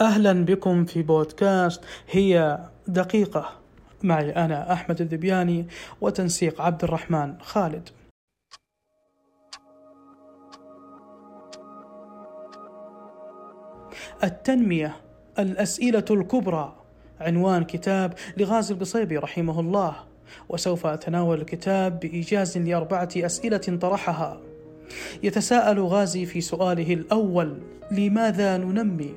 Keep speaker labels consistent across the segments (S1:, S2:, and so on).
S1: أهلا بكم في بودكاست. هي دقيقة معي أنا أحمد الذبياني وتنسيق عبد الرحمن خالد. التنمية الأسئلة الكبرى عنوان كتاب لغازي القصيبي رحمه الله وسوف أتناول الكتاب بإيجاز لأربعة أسئلة طرحها. يتساءل غازي في سؤاله الأول لماذا ننمي؟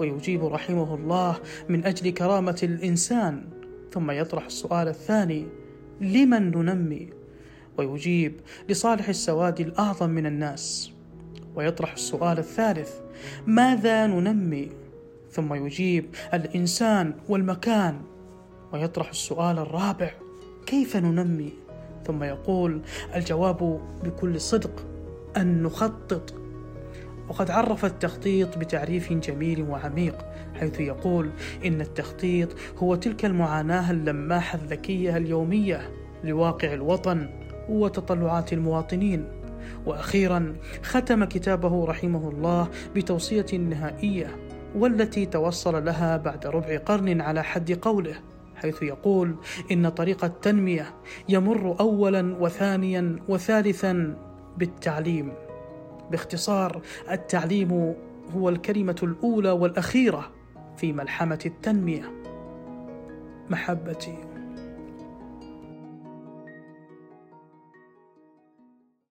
S1: ويجيب رحمه الله من أجل كرامة الإنسان ثم يطرح السؤال الثاني لمن ننمي؟ ويجيب لصالح السواد الأعظم من الناس. ويطرح السؤال الثالث ماذا ننمي؟ ثم يجيب الإنسان والمكان. ويطرح السؤال الرابع كيف ننمي؟ ثم يقول الجواب بكل صدق أن نخطط. وقد عرف التخطيط بتعريف جميل وعميق حيث يقول إن التخطيط هو تلك المعاناة اللماحة الذكية اليومية لواقع الوطن وتطلعات المواطنين وأخيرا ختم كتابه رحمه الله بتوصية نهائية والتي توصل لها بعد ربع قرن على حد قوله حيث يقول إن طريق التنمية يمر اولا وثانيا وثالثا بالتعليم باختصار التعليم هو الكلمة الأولى والأخيرة في ملحمة التنمية. محبتي.